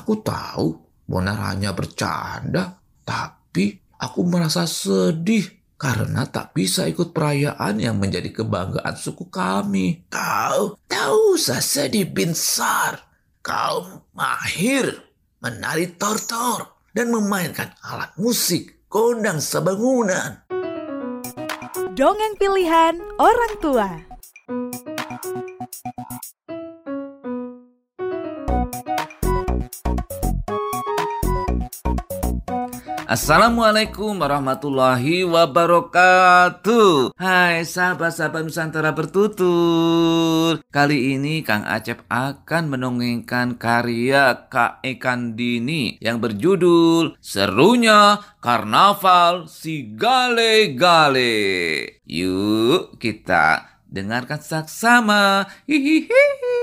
Aku tahu Bonar hanya bercanda, tapi aku merasa sedih karena tak bisa ikut perayaan yang menjadi kebanggaan suku kami. Kau tahu sedih bin Sar. Kau mahir menari tortor dan memainkan alat musik gondang sebangunan. Dongeng pilihan orang tua. Assalamualaikum warahmatullahi wabarakatuh. Hai sahabat-sahabat Nusantara bertutur. Kali ini Kang Acep akan menongengkan karya Kak Ekan Dini Yang berjudul Serunya Karnaval Si Gale Gale Yuk kita dengarkan sama Hihihi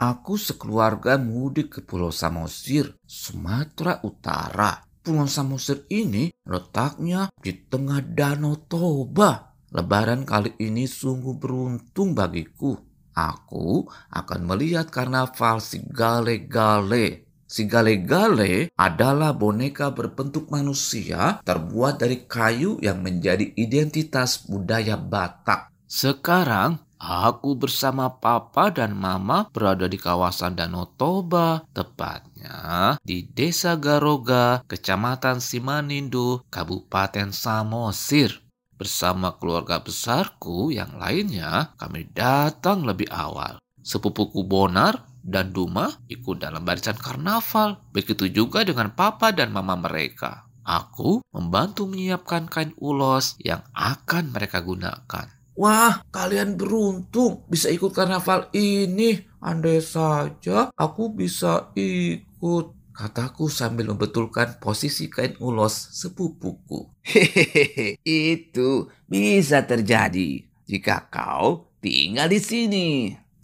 Aku sekeluarga mudik ke Pulau Samosir, Sumatera Utara. Pulau Samosir ini letaknya di tengah Danau Toba. Lebaran kali ini sungguh beruntung bagiku. Aku akan melihat karnaval si Gale-Gale. Si Gale-Gale adalah boneka berbentuk manusia terbuat dari kayu yang menjadi identitas budaya Batak. Sekarang Aku bersama papa dan mama berada di kawasan Danau Toba, tepatnya di Desa Garoga, Kecamatan Simanindo, Kabupaten Samosir. Bersama keluarga besarku yang lainnya, kami datang lebih awal. Sepupuku Bonar dan Duma ikut dalam barisan karnaval. Begitu juga dengan papa dan mama mereka. Aku membantu menyiapkan kain ulos yang akan mereka gunakan. Wah, kalian beruntung bisa ikut karnaval ini. Andai saja aku bisa ikut. Kataku sambil membetulkan posisi kain ulos sepupuku. Hehehe, itu bisa terjadi jika kau tinggal di sini.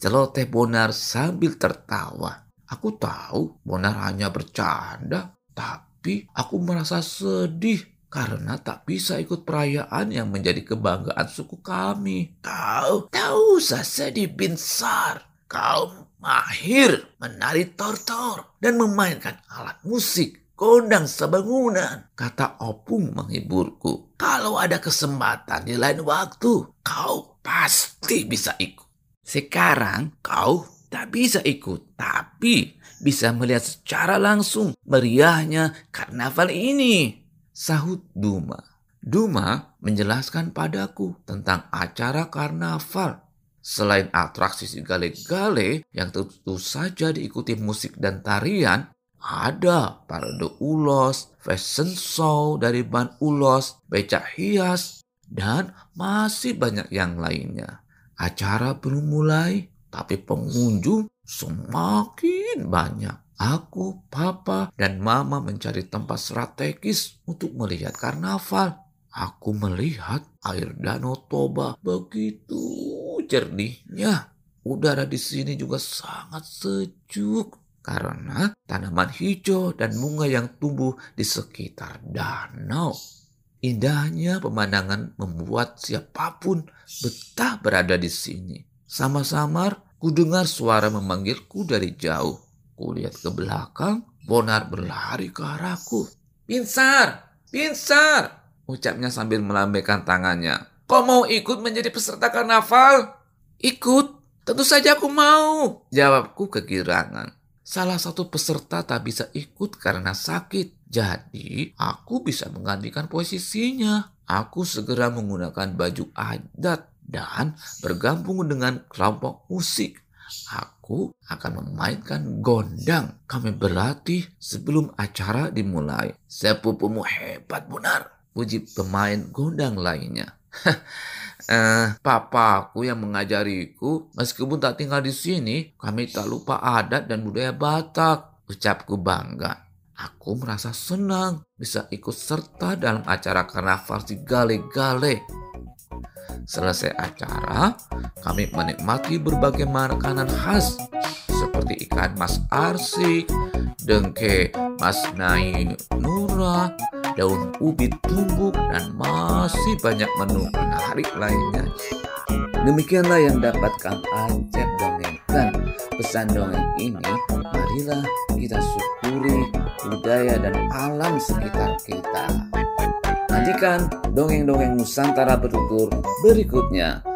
Celoteh Bonar sambil tertawa. Aku tahu Bonar hanya bercanda, tapi aku merasa sedih karena tak bisa ikut perayaan yang menjadi kebanggaan suku kami. Kau tahu sedih bin Sar. Kau mahir menari tortor dan memainkan alat musik gondang sebangunan. Kata Opung menghiburku. Kalau ada kesempatan di lain waktu, kau pasti bisa ikut. Sekarang kau tak bisa ikut, tapi bisa melihat secara langsung meriahnya karnaval ini sahut Duma. Duma menjelaskan padaku tentang acara karnaval. Selain atraksi si gale-gale yang tentu saja diikuti musik dan tarian, ada parade ulos, fashion show dari ban ulos, becak hias, dan masih banyak yang lainnya. Acara belum mulai, tapi pengunjung semakin banyak. Aku, papa, dan mama mencari tempat strategis untuk melihat karnaval. Aku melihat air danau Toba begitu jernihnya. Udara di sini juga sangat sejuk karena tanaman hijau dan bunga yang tumbuh di sekitar danau. Indahnya pemandangan membuat siapa pun betah berada di sini. Sama-samar ku dengar suara memanggilku dari jauh. Kulihat ke belakang, Bonar berlari ke arahku. Pinsar! Pinsar! Ucapnya sambil melambaikan tangannya. Kau mau ikut menjadi peserta karnaval? Ikut? Tentu saja aku mau. Jawabku kegirangan. Salah satu peserta tak bisa ikut karena sakit. Jadi, aku bisa menggantikan posisinya. Aku segera menggunakan baju adat dan bergabung dengan kelompok musik. Aku akan memainkan gondang. Kami berlatih sebelum acara dimulai. Sepupumu hebat benar. Puji pemain gondang lainnya. eh, papaku yang mengajariku, meskipun tak tinggal di sini, kami tak lupa adat dan budaya Batak. Ucapku bangga. Aku merasa senang bisa ikut serta dalam acara karnaval si gale-gale. Selesai acara, kami menikmati berbagai makanan khas seperti ikan mas arsik, dengke mas nai nura, daun ubi tumbuk, dan masih banyak menu menarik lainnya. Demikianlah yang dapat Kang Acep dongengkan. Pesan dongeng ini, marilah kita syukuri budaya dan alam sekitar kita. Nantikan dongeng-dongeng Nusantara bertutur berikutnya.